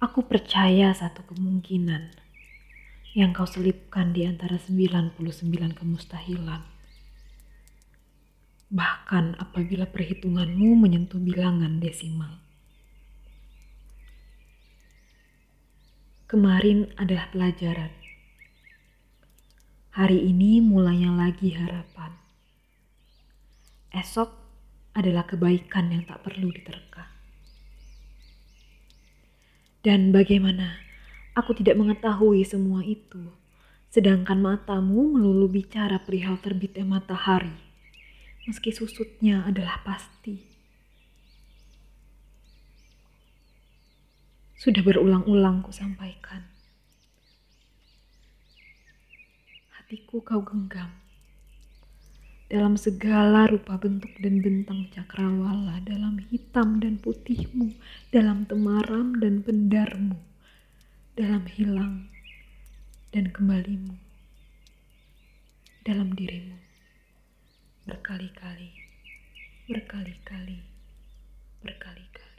Aku percaya satu kemungkinan yang kau selipkan di antara 99 kemustahilan. Bahkan apabila perhitunganmu menyentuh bilangan desimal. Kemarin adalah pelajaran. Hari ini mulainya lagi harapan. Esok adalah kebaikan yang tak perlu diterka. Dan bagaimana aku tidak mengetahui semua itu, sedangkan matamu melulu bicara perihal terbitnya matahari, meski susutnya adalah pasti. Sudah berulang-ulang ku sampaikan. Hatiku kau genggam. Dalam segala rupa bentuk dan bentang cakrawala, dalam hitam dan putihmu, dalam temaram dan pendarmu, dalam hilang dan kembalimu, dalam dirimu, berkali-kali, berkali-kali, berkali-kali.